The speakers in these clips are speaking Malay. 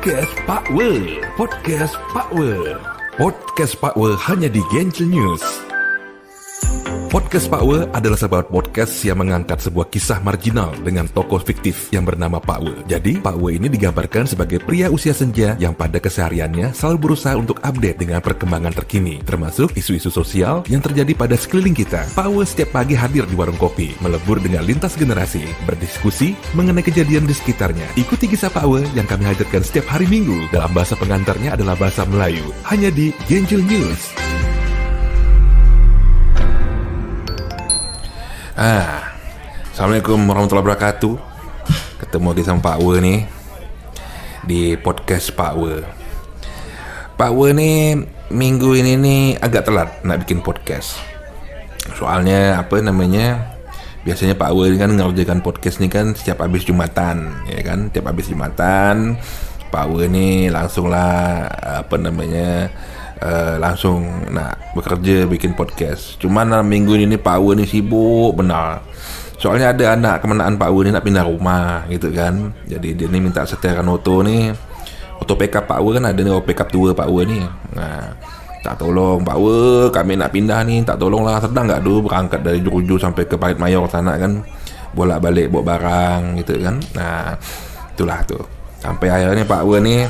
Podcast Pak Wer. Podcast Pak Wer. Podcast Pak Wer hanya di Gentle News. Podcast Pak Wer adalah sebuah podcast yang mengangkat sebuah kisah marginal dengan tokoh fiktif yang bernama Pak Wer. Jadi, Pak Wer ini digambarkan sebagai pria usia senja yang pada kesehariannya selalu berusaha untuk update dengan perkembangan terkini, termasuk isu-isu sosial yang terjadi pada sekeliling kita. Pak Wer setiap pagi hadir di warung kopi, melebur dengan lintas generasi, berdiskusi mengenai kejadian di sekitarnya. Ikuti kisah Pak Wer yang kami hadirkan setiap hari Minggu. Dalam bahasa pengantarnya adalah bahasa Melayu, hanya di Gentle News. Ah, Assalamualaikum warahmatullahi wabarakatuh. Ketemu lagi sama Pak Wer ni di podcast Pak Wer. Pak Wer ni minggu ini ni agak telat nak bikin podcast. Soalnya apa namanya? Biasanya Pak ni kan ngerjakan podcast ni kan setiap habis Jumatan, ya kan? Setiap habis Jumatan, Pak Wer ni langsunglah apa namanya? Uh, langsung nak bekerja bikin podcast. Cuma dalam minggu ini Pak Wer ni sibuk benar. Soalnya ada anak kemenangan Pak Wer ni nak pindah rumah gitu kan. Jadi dia ni minta seteran auto ni. Auto backup Pak Wer kan ada ni auto backup tua Pak Wer ni. Nah, tak tolong Pak Wer kami nak pindah ni tak tolong lah sedang tak dulu berangkat dari Juruju sampai ke Pahit Mayor sana kan bolak balik bawa barang gitu kan nah itulah tu sampai akhirnya Pak Wer ni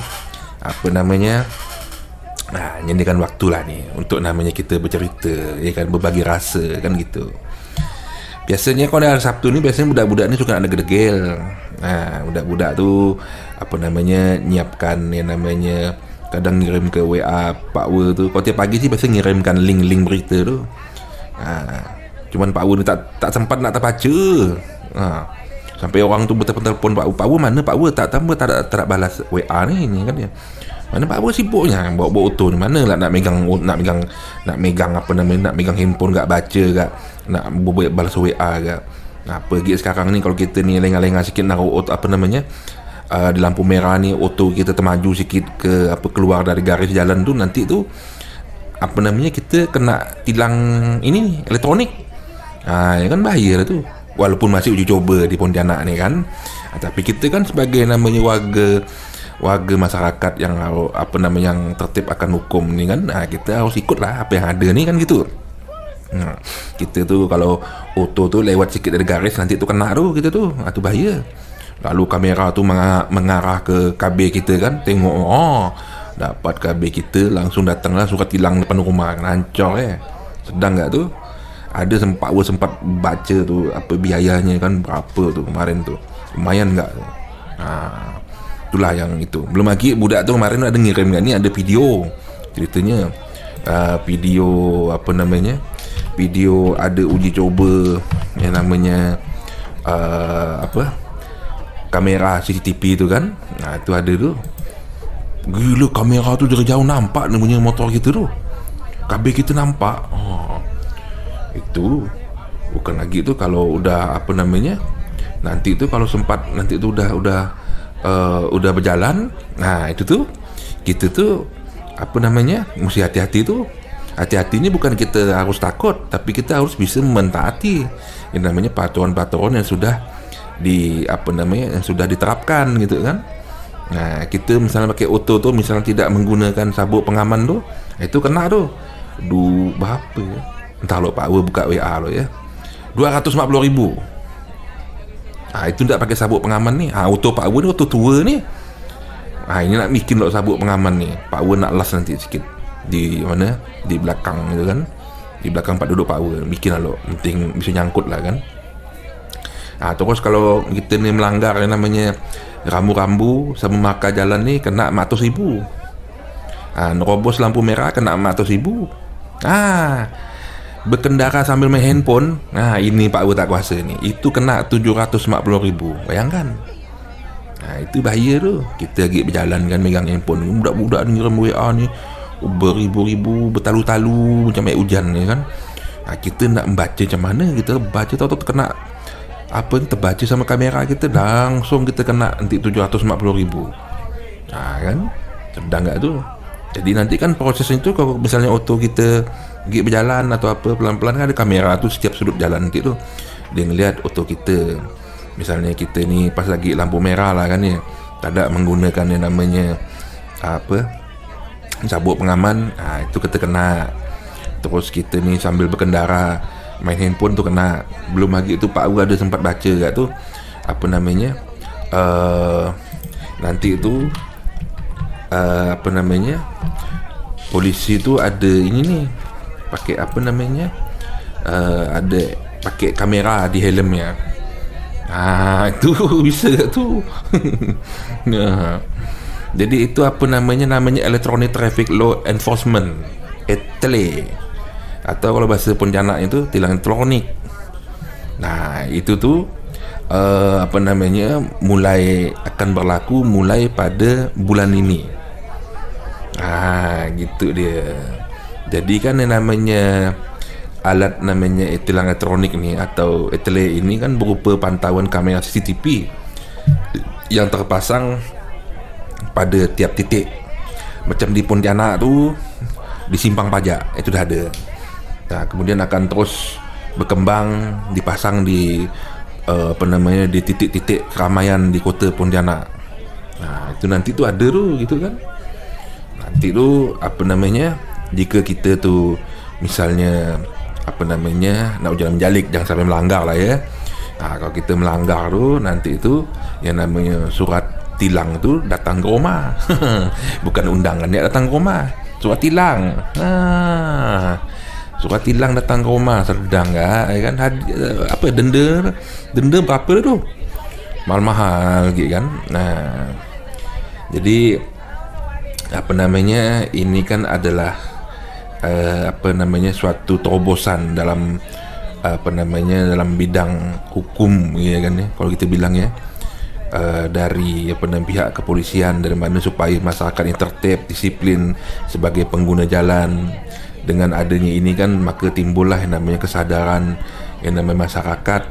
apa namanya Nah, nyediakan waktu lah ni untuk namanya kita bercerita, ya kan berbagi rasa kan gitu. Biasanya kalau hari Sabtu ni biasanya budak-budak ni suka nak degel. Nah, budak-budak tu apa namanya nyiapkan yang namanya kadang ngirim ke WA Pak Wer tu. Kalau tiap pagi sih biasanya ngirimkan link-link berita tu. Nah, cuman Pak Wer ni tak tak sempat nak terbaca. Nah, sampai orang tu betul-betul telefon Pak Wer. Pak Wer mana Pak Wer tak tambah tak, tak, tak, tak balas WA ni, ni kan dia. Mana Pak Abah sibuknya bawa-bawa auto ni mana lah nak megang nak megang nak megang apa namanya nak megang handphone gak baca gak nak buat balas WA gak. Nah, pergi sekarang ni kalau kita ni lengah-lengah sikit nak auto apa namanya uh, di lampu merah ni auto kita termaju sikit ke apa keluar dari garis jalan tu nanti tu apa namanya kita kena tilang ini elektronik. Ha, ya kan bahaya lah tu. Walaupun masih uji coba di Pontianak ni kan. Ha, tapi kita kan sebagai namanya warga warga masyarakat yang apa namanya yang tertib akan hukum ni kan. Nah, kita harus ikutlah apa yang ada ni kan gitu. Nah, kita tu kalau auto tu lewat sikit dari garis nanti tu kena tu kita tu. Ah, tu bahaya. Lalu kamera tu mengarah, ke KB kita kan tengok oh dapat KB kita langsung datanglah surat tilang depan rumah. Rancor eh. Sedang tak tu? Ada sempat sempat baca tu apa biayanya kan berapa tu kemarin tu. Lumayan tak tu? Ha, itulah yang itu. Belum lagi budak tu kemarin ada ngirim kan ni ada video ceritanya. Uh, video apa namanya? Video ada uji coba yang namanya uh, apa? Kamera CCTV tu kan? Nah, itu ada tu. Gila kamera tu dari jauh nampak ni punya motor kita tu. Kabel kita nampak. Oh, itu. Bukan lagi tu kalau udah apa namanya? Nanti tu kalau sempat nanti tu udah udah uh, udah berjalan. Nah itu tuh kita tuh apa namanya mesti hati-hati tuh. Hati-hati ini bukan kita harus takut tapi kita harus bisa mentaati. Yang namanya peraturan-peraturan yang sudah di apa namanya yang sudah diterapkan gitu kan. Nah kita misalnya pakai auto tuh misalnya tidak menggunakan sabuk pengaman tuh itu kena tuh. Du berapa ya? Entah lo Pak buka WA lo ya. 250 ribu Ha, itu tak pakai sabuk pengaman ni. Ha, auto Pak Wan ni auto tua ni. Ha, ini nak bikin lo sabuk pengaman ni. Pak Wan nak las nanti sikit. Di mana? Di belakang gitu kan. Di belakang Pak duduk Pak Wan. Bikin lah lo. Penting bisa nyangkut lah kan. Ha, terus kalau kita ni melanggar yang namanya rambu-rambu sama maka jalan ni kena matus ribu. Ha, nerobos lampu merah kena matus ribu. Ah, berkendara sambil main handphone nah ini Pak Wu tak kuasa ni. Itu kena 750 ribu. Bayangkan. Nah itu bahaya tu. Kita lagi berjalan kan megang handphone. Budak-budak ni ngirim WA ni beribu-ribu bertalu-talu macam air hujan ni kan. Nah, kita nak membaca macam mana? Kita baca tahu-tahu kena apa ni terbaca sama kamera kita langsung kita kena nanti 750 ribu. Nah kan? Sedang tak tu? Jadi nanti kan proses itu kalau misalnya auto kita pergi berjalan atau apa pelan-pelan kan ada kamera tu setiap sudut jalan nanti tu. Dia ngelihat auto kita. Misalnya kita ni pas lagi lampu merah lah kan ya tak ada menggunakan yang namanya apa sabuk pengaman. Ha, itu kita kena. Terus kita ni sambil berkendara main handphone tu kena. Belum lagi tu Pak Wu ada sempat baca kat tu apa namanya uh, nanti tu uh, apa namanya polisi tu ada ini ni pakai apa namanya uh, ada pakai kamera di helmnya ah itu bisa tu nah jadi itu apa namanya namanya electronic traffic law enforcement ETLE atau kalau bahasa Pontianak itu tilang elektronik. Nah, itu tu uh, apa namanya mulai akan berlaku mulai pada bulan ini. Ah, gitu dia. Jadi kan yang namanya alat namanya tilang elektronik ni atau ETLE ini kan berupa pantauan kamera CCTV yang terpasang pada tiap titik. Macam di Pontianak tu di simpang pajak itu dah ada. Nah, kemudian akan terus berkembang dipasang di uh, apa namanya di titik-titik keramaian di kota Pontianak. Nah itu nanti tu ada tu gitu kan? Nanti tu apa namanya jika kita tu misalnya apa namanya nak jalan menjalik jangan sampai melanggar lah ya. Nah, kalau kita melanggar tu nanti tu yang namanya surat tilang tu datang ke rumah. Bukan undangan dia datang ke rumah. Surat tilang. Ha. surat tilang datang ke rumah sedang tak ya kan? Hadi, apa denda denda berapa tu? Mahal-mahal gitu kan? Nah jadi apa namanya ini kan adalah uh, apa namanya suatu terobosan dalam apa namanya dalam bidang hukum ya kan ya kalau kita bilang ya. Uh, dari apa namanya pihak kepolisian dari mana supaya masyarakat ini tertib disiplin sebagai pengguna jalan. Dengan adanya ini kan maka timbullah yang namanya kesadaran yang namanya masyarakat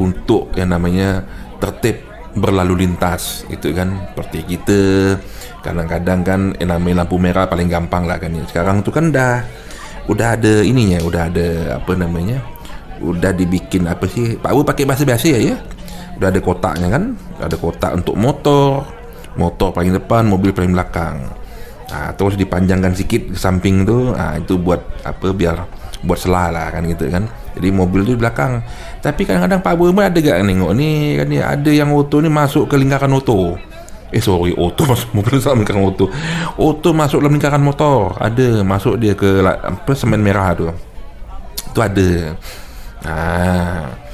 untuk yang namanya tertib berlalu lintas. Itu kan seperti kita kadang-kadang kan yang namanya lampu merah paling gampang lah kan sekarang tu kan dah udah ada ininya udah ada apa namanya udah dibikin apa sih Pak Wu pakai bahasa biasa ya ya Udah ada kotaknya kan Ada kotak untuk motor Motor paling depan Mobil paling belakang. Ha, Terus dipanjangkan sikit ke samping tu ha, Itu buat apa Biar Buat selah lah kan gitu kan. Jadi mobil tu di belakang. Tapi kadang-kadang Pak pun ada gak? Tengok ni kan dia Ada yang auto ni masuk ke lingkaran auto Eh sorry Auto masuk mobil sama lingkaran auto. Auto masuk dalam lingkaran motor. Ada Masuk dia ke Apa semen merah tu. Tu ada. Haa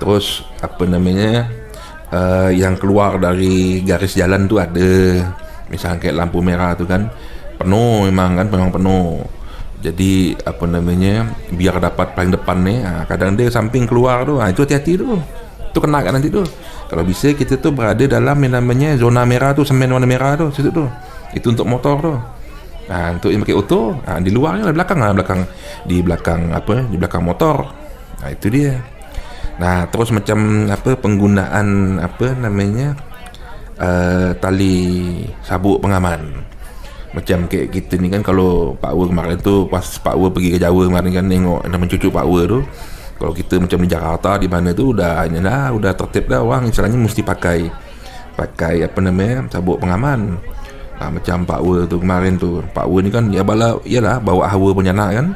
terus apa namanya uh, yang keluar dari garis jalan tu ada. Misalnya kayak lampu merah tu kan. Penuh memang kan memang penuh. Jadi apa namanya biar dapat paling depan ni ha, kadang dia samping keluar tu ha, itu hati-hati tu. Tu kena kan nanti tu kalau bisa kita tu berada dalam yang namanya zona merah tu semen warna merah tu situ tu itu untuk motor tu ha, untuk yang pakai auto ha, di luar lah belakang lah belakang di belakang apa di belakang motor ha, itu dia Nah, terus macam apa penggunaan apa namanya uh, tali sabuk pengaman. Macam kayak kita ni kan kalau Pak Wer kemarin tu pas Pak Wer pergi ke Jawa kemarin kan tengok nama cucu Pak Wer tu. Kalau kita macam di Jakarta di mana tu udah dah udah tertib dah orang istilahnya mesti pakai pakai apa namanya sabuk pengaman. Nah, macam Pak Wer tu kemarin tu. Pak Wer ni kan ya bala iyalah bawa hawa punya nak kan.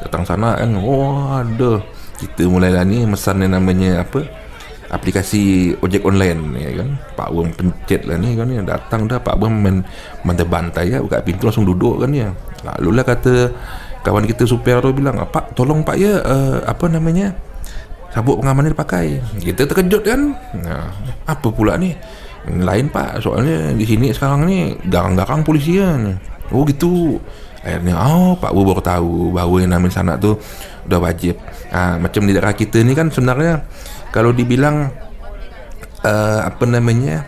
Datang sana kan. Oh, ada kita mulai lah ni mesan yang namanya apa aplikasi ojek online ya kan Pak Wong pencet lah ni kan ya datang dah Pak Wong main mantai bantai ya buka pintu langsung duduk kan ya lalu lah kata kawan kita supir tu bilang Pak tolong Pak ya uh, apa namanya sabuk pengaman ni dipakai. Kita terkejut kan? Nah, apa pula ni? Lain Pak soalnya di sini sekarang ni garang-garang polisi kan? Oh gitu. Akhirnya oh Pak Wu baru tahu bahawa yang namanya sanak tu udah wajib. Ha, macam di daerah kita ni kan sebenarnya kalau dibilang uh, apa namanya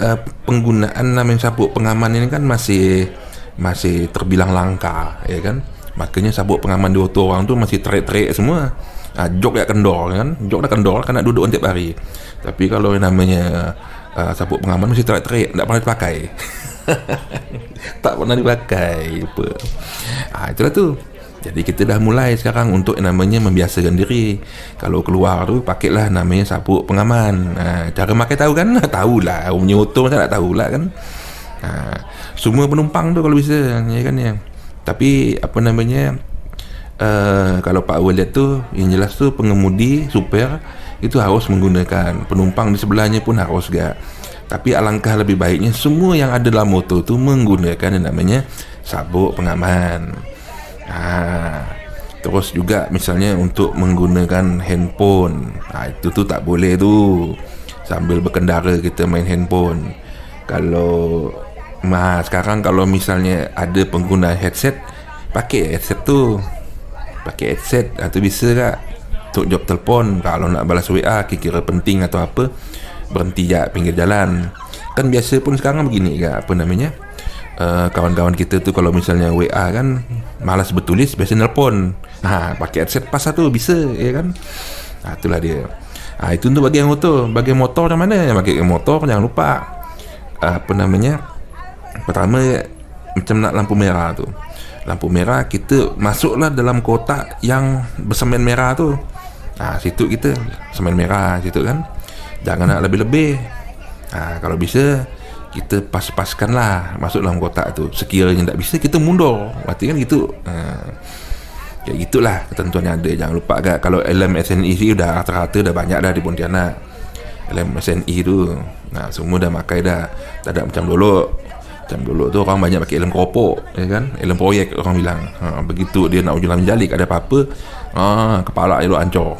uh, penggunaan namanya sabuk pengaman ini kan masih masih terbilang langka ya kan makanya sabuk pengaman di auto orang tu masih terik-terik semua ha, jok ya kendor kan jok dah kendor kan nak duduk tiap hari tapi kalau yang namanya uh, sabuk pengaman masih terik-terik tak pernah dipakai tak pernah dipakai apa ha, itulah tu Jadi kita dah mulai sekarang untuk yang namanya membiasakan diri. Kalau keluar tu pakailah namanya sabuk pengaman. Ha, cara pakai tahu kan? Tahulah. Punya motor macam tak tahulah kan. Ha, semua penumpang tu kalau bisa ya kan ya. Tapi apa namanya uh, kalau Pak Awal lihat tu yang jelas tu pengemudi super itu harus menggunakan penumpang di sebelahnya pun harus gak. Tapi alangkah lebih baiknya semua yang ada dalam motor tu menggunakan yang namanya sabuk pengaman. Ha, terus juga misalnya untuk menggunakan handphone. Ha, itu tu tak boleh tu. Sambil berkendara kita main handphone. Kalau ma sekarang kalau misalnya ada pengguna headset, pakai headset tu. Pakai headset atau ha, bisa tak? Untuk job telefon Kalau nak balas WA Kira-kira penting atau apa Berhenti je pinggir jalan. Kan biasa pun sekarang begini ke Apa namanya? Uh, kawan-kawan kita tu kalau misalnya WA kan malas bertulis biasa nelpon. Ha pakai headset pas satu bisa ya kan? Ha itulah dia. Ha itu untuk bagi yang motor. Bagi motor macam mana? Yang bagi motor jangan lupa. Uh, apa namanya pertama macam nak lampu merah tu. Lampu merah kita masuklah dalam kotak yang bersemen merah tu. Ha situ kita semen merah situ kan. Jangan nak lebih-lebih. Ha kalau bisa kita pas-paskan lah masuk dalam kotak tu. Sekiranya tak bisa kita mundur. Berarti kan gitu. Ha. kayak gitulah ketentuan yang ada. Jangan lupa agak kalau LMSNE sih udah rata-rata dah banyak dah di Pontianak. LMSNE tu. Nah semua dah pakai dah. Tak ada macam dulu macam dulu tu orang banyak pakai ilmu keropok ya kan? Ilmu proyek orang bilang. Ha, begitu dia nak ujulan jalik ada apa-apa ha, kepala dia hancur.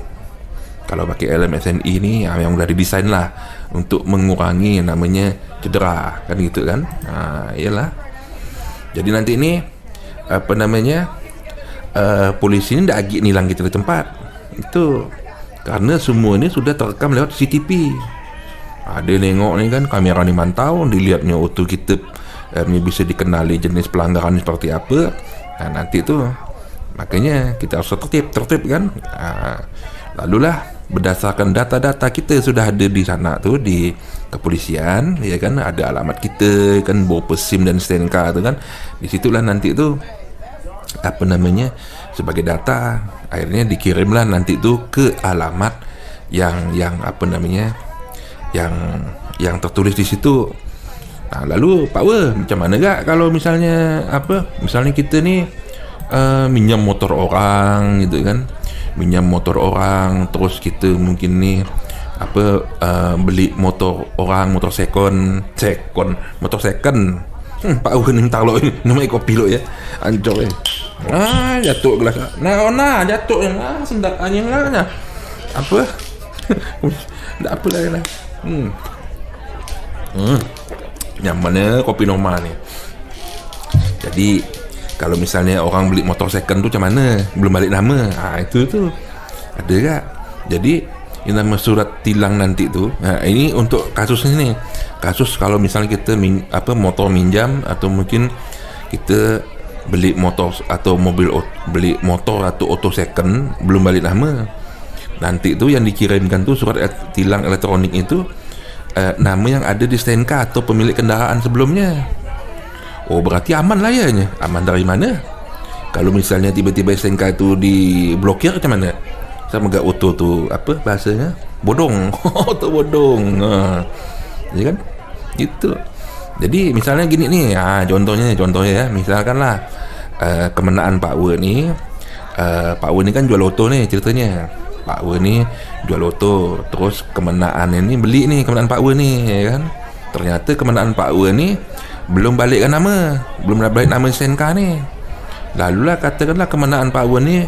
Kalau pakai LMSNE ni yang dah didesain lah untuk mengurangi namanya cedera kan gitu kan? Ha iyalah. Jadi nanti ni apa namanya uh, polisi ni dah agak nilang kita di tempat. Itu karena semua ni sudah terekam lewat CCTV ada nengok ni kan kamera ni mantau dilihatnya auto kita uh, bisa dikenali jenis pelanggaran seperti apa. Ha, nanti tu makanya kita harus tertib tertib kan? Ha, lalulah berdasarkan data-data kita sudah ada di sana tu di kepolisian ya kan? Ada alamat kita kan bawa SIM dan STNK tu kan? Di situlah nanti tu apa namanya sebagai data akhirnya dikirimlah nanti tu ke alamat yang yang apa namanya yang yang tertulis di situ nah, lalu Pak Wer macam mana gak kalau misalnya apa misalnya kita ni uh, minjam motor orang gitu kan? Minjam motor orang terus kita mungkin ni apa uh, beli motor orang motor second second motor second. Hmm, Pak Uhen ni taruh ni nama kopi lo ya. Ancor ya ah jatuh gelas. Nah ona jatuh yang ah sendak anjing lah nya apa? Tak apa lah hmm. Hmm mana kopi normal ni. Jadi kalau misalnya orang beli motor second tu macam mana? Belum balik nama. Ha, itu tu. Ada tak jadi yang nama surat tilang nanti tu. Ha, ini untuk kasus ini kasus kalau misalnya kita min, apa motor minjam atau mungkin kita beli motor atau mobil beli motor atau auto second belum balik nama. Nanti tu yang dikirimkan tu surat tilang elektronik itu eh, nama yang ada di STNK atau pemilik kendaraan sebelumnya. Oh berarti aman lah ya Aman dari mana? Kalau misalnya tiba-tiba STNK itu diblokir macam mana? Sama gak auto tu Apa bahasanya? Bodong. Auto bodong. Ha. Ya kan? Itu Jadi misalnya gini nih ha, Contohnya Contohnya ya. Misalkanlah uh, Kemenaan Pak Wer ni uh, Pak Wer ni kan jual auto ni ceritanya Pak Wer ni jual auto Terus kemenaan ni beli ni Kemenaan Pak Wer ni ya kan? Ternyata kemenaan Pak Wer ni belum balikkan nama belum balik nama SNK ni. Lalulah katakanlah kemenangan Pak Wan ni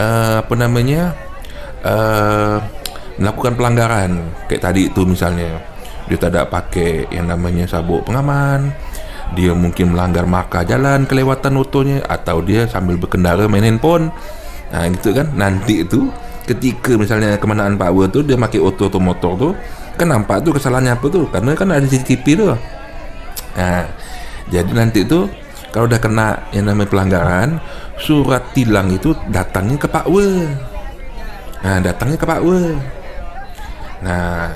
uh, apa namanya uh, melakukan pelanggaran. Kayak tadi itu misalnya dia tak ada pakai yang namanya sabuk pengaman dia mungkin melanggar markah jalan kelewatan otonya atau dia sambil berkendara main handphone. Nah gitu kan? Nanti itu ketika misalnya kemenangan Wan tu dia pakai oto atau motor tu kan nampak tu kesalahannya apa tu karena kan ada CCTV tu Nah, jadi nanti itu kalau udah kena yang namanya pelanggaran, surat tilang itu datangnya ke Pak. Nah, datangnya ke Pak. Nah,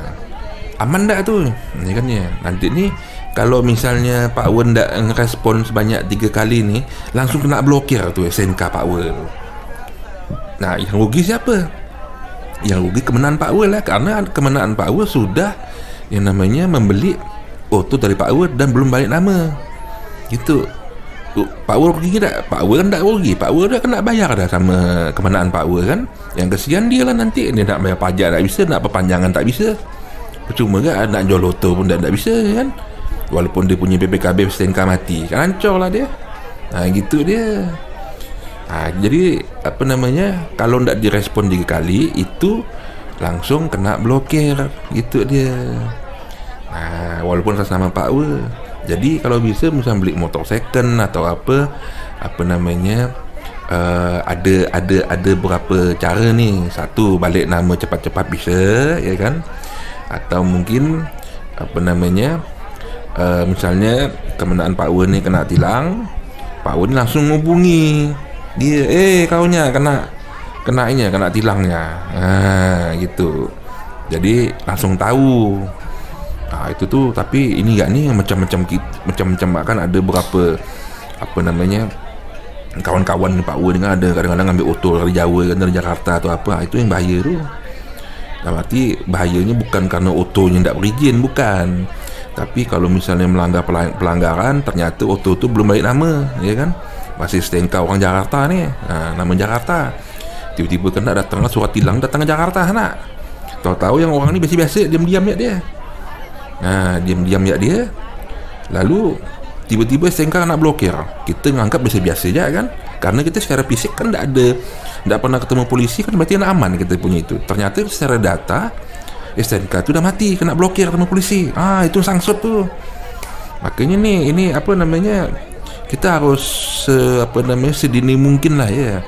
aman dah tu? Ini kan ya. Nanti ni kalau misalnya Pak Wen tak respon sebanyak tiga kali ni langsung kena blokir tu SNK Pak Wen nah yang rugi siapa yang rugi kemenangan Pak Wen lah. Kerana kemenangan Pak Wen sudah yang namanya membeli auto dari Pak Wen dan belum balik nama gitu Pak Wer pergi tak? Pak Wer kan tak rugi. Pak Wer dah kena bayar dah sama kemenangan Pak Wer kan. Yang kesian dia lah nanti. Dia nak bayar pajak tak bisa Nak perpanjangan tak bisa. Percuma kan Nak jual loto pun tak, tak bisa kan? Walaupun dia punya BPKB STNK mati. Kan hancur lah dia. Ha, Gitu dia ha, Jadi Apa namanya Kalau tak direspon tiga kali Itu Langsung kena blokir. Gitu dia. Ha, Walaupun atas nama Pak Wer. Jadi kalau bisa misalnya beli motor second atau apa apa namanya uh, ada ada ada berapa cara ni. Satu balik nama cepat-cepat bisa ya kan? Atau mungkin apa namanya uh, misalnya kemenangan Pak Wen ni kena tilang Pak Wen langsung hubungi dia eh kau nya kena kena ini kena tilangnya ha gitu. Jadi langsung tahu. Ha, itu tu tapi ini gak ni macam-macam macam-macam kan ada berapa apa namanya kawan-kawan Pak Wu dengan ada kadang-kadang ambil auto dari Jawa kan dari Jakarta atau apa. Ha, itu yang bahaya tu. Nah, berarti bahayanya bukan karena otonya tidak berizin, bukan. Tapi kalau misalnya melanggar pelanggaran, ternyata auto tu belum balik nama, ya kan? Masih STNK orang Jakarta ni, ha, nama Jakarta. Tiba-tiba kena datanglah surat tilang datang ke Jakarta, nak. Tahu-tahu yang orang ni biasa-biasa, diam-diam ya dia. Ha, diam-diam ya dia. Lalu tiba-tiba STNK nak blokir. Kita menganggap biasa-biasa je kan. Karena kita secara fisik kan tak ada tak pernah ketemu polisi kan berarti aman kita punya itu. Ternyata secara data STNK tu dah mati kena blokir sama polisi. Ah itu sangsut tu. Makanya ni ini apa namanya kita harus uh, apa namanya sedini mungkin lah ya.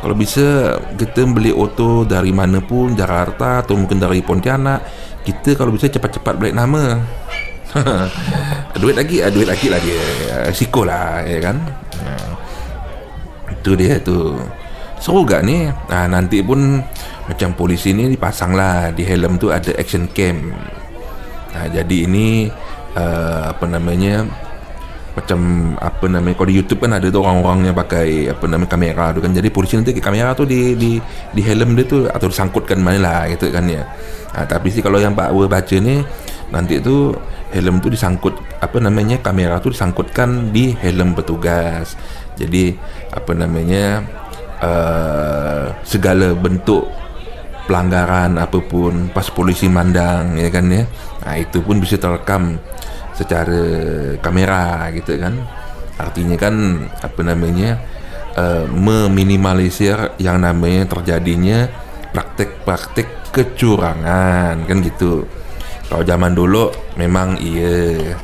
Kalau bisa kita beli auto dari mana pun Jakarta atau mungkin dari Pontianak kita kalau bisa cepat-cepat balik nama. Duit lagi ah, duit lagi lah dia siko lah ya kan? Itu dia tu seru gak ni? Nah, nanti pun macam polisi ni dipasang lah di helm tu ada action cam. Nah, jadi ini uh, apa namanya macam apa namanya kalau di YouTube kan ada tu orang-orang yang pakai apa namanya kamera tu kan. Jadi polisi nanti kamera tu di di di helm dia tu atau disangkutkan mana lah gitu kan ya. Ha, tapi sih kalau yang Pak Wer baca ni nanti tu helm tu disangkut apa namanya kamera tu disangkutkan di helm petugas. Jadi apa namanya uh, segala bentuk pelanggaran apapun pas polisi mandang ya kan ya. Nah, itu pun bisa terekam secara kamera gitu kan. Artinya kan apa namanya uh, meminimalisir yang namanya terjadinya praktek-praktek kecurangan kan gitu. Kalau zaman dulu memang iya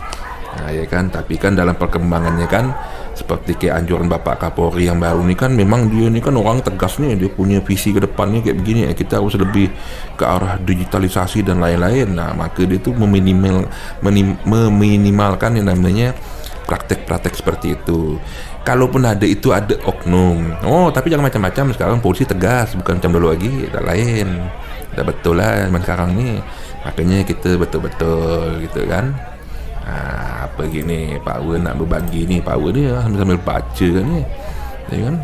nah, ya kan. Tapi kan dalam perkembangannya kan seperti kayak anjuran Bapak Kapolri yang baru ini kan memang dia ini kan orang tegas nih dia punya visi ke depannya kayak begini. Ya kita harus lebih ke arah digitalisasi dan lain-lain. Nah maka dia tuh meminimal menim, meminimalkan yang namanya praktek-praktek seperti itu. Kalaupun ada itu ada oknum. Oh tapi jangan macam-macam. Sekarang polisi tegas bukan macam dulu lagi. Ada lain. Ada betul lah sekarang nih. Makanya kita betul-betul gitu kan ha, apa gini power nak berbagi ni power dia sambil-sambil baca kan ni ya kan?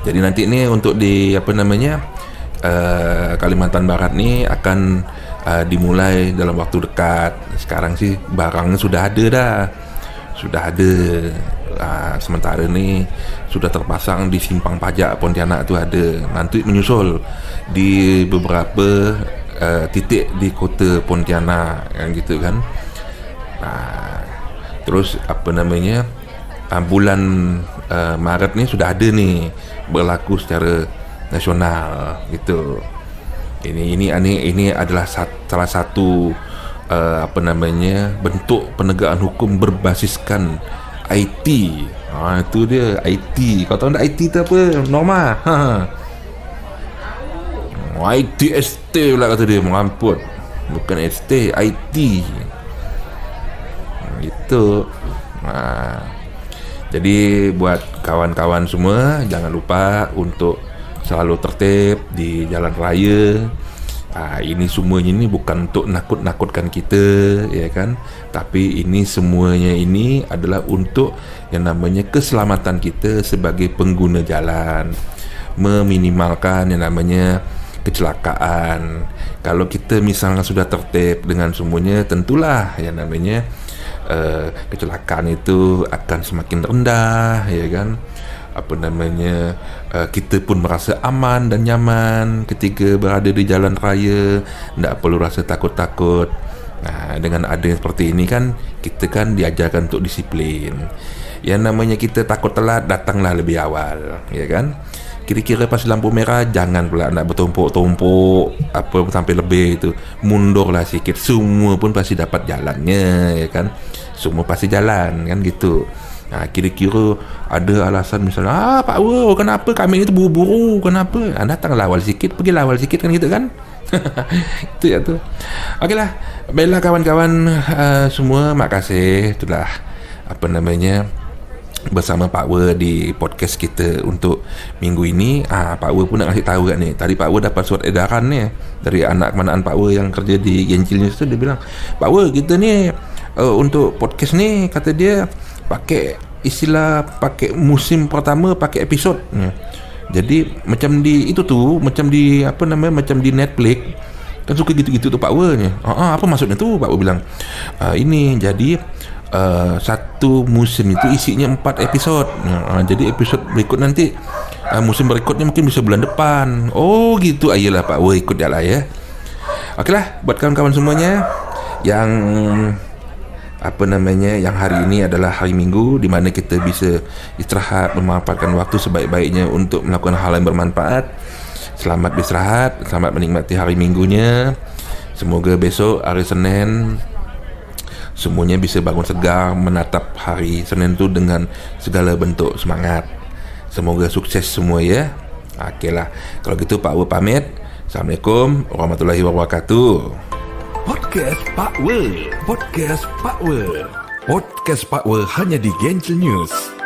Jadi nanti ni untuk di apa namanya uh, Kalimantan Barat ni akan uh, dimulai dalam waktu dekat. Sekarang sih barangnya sudah ada dah. Sudah ada. Uh, sementara ni sudah terpasang di simpang pajak Pontianak tu ada. Nanti menyusul di beberapa uh, titik di kota Pontianak yang gitu kan Ha, terus apa namanya uh, bulan uh, Maret ni sudah ada ni berlaku secara nasional gitu. Ini ini ini ini adalah salah satu uh, apa namanya bentuk penegakan hukum berbasiskan IT. Ha itu dia IT. Kau tahu tak IT tu apa? Norma. Ha. IT ST pula kata dia mengamput. Bukan ST, IT itu nah, jadi buat kawan-kawan semua jangan lupa untuk selalu tertib di jalan raya Ah, ini semuanya ini bukan untuk nakut-nakutkan kita, ya kan? Tapi ini semuanya ini adalah untuk yang namanya keselamatan kita sebagai pengguna jalan, meminimalkan yang namanya kecelakaan. Kalau kita misalnya sudah tertib dengan semuanya, tentulah yang namanya uh, kecelakaan itu akan semakin rendah, ya kan? apa namanya uh, kita pun merasa aman dan nyaman ketika berada di jalan raya. Tidak perlu rasa takut-takut. Nah dengan adanya seperti ini kan kita kan diajarkan untuk disiplin. Yang namanya kita takut telat datanglah lebih awal ya kan kira-kira pas lampu merah jangan pula nak bertumpuk-tumpuk apa sampai lebih itu mundurlah sikit. Semua pun pasti dapat jalannya ya kan? Semua pasti jalan kan gitu. Ha, kira-kira ada alasan misalnya ah Pak Wo kenapa kami itu buru-buru kenapa? Ha, datanglah awal sikit pergi awal sikit kan gitu kan? Itu ya tu. Okeylah baiklah kawan-kawan uh, semua makasih. Itulah apa namanya bersama Pak Wo di podcast kita untuk minggu ini. Ah Pak Wo pun nak kasih tahu kan ni. Tadi Pak Wo dapat surat edaran ni dari anak kemanaan Pak Wo yang kerja di Gencil News tu dia bilang Pak Wo kita ni uh, untuk podcast ni kata dia pakai istilah pakai musim pertama pakai episod. Ya. jadi macam di itu tu macam di apa namanya macam di Netflix kan suka gitu-gitu tu Pak Wer ah, ah, apa maksudnya tu? Pak Wer bilang ah, ini jadi uh, satu musim itu isinya empat episod ya, ah, jadi episod berikut nanti uh, musim berikutnya mungkin bisa bulan depan oh gitu ayolah Pak Wer ikut dia lah ya Okeylah buat kawan-kawan semuanya yang apa namanya yang hari ini adalah hari Minggu di mana kita bisa istirahat memanfaatkan waktu sebaik-baiknya untuk melakukan hal yang bermanfaat. Selamat beristirahat, selamat menikmati hari Minggunya. Semoga besok hari Senin semuanya bisa bangun segar menatap hari Senin itu dengan segala bentuk semangat. Semoga sukses semua ya. Okeylah. Kalau gitu Pak Wu pamit. Assalamualaikum warahmatullahi wabarakatuh. Podcast Pak Wer. Podcast Pak Wer. Podcast Pak Wer hanya di Gentle News.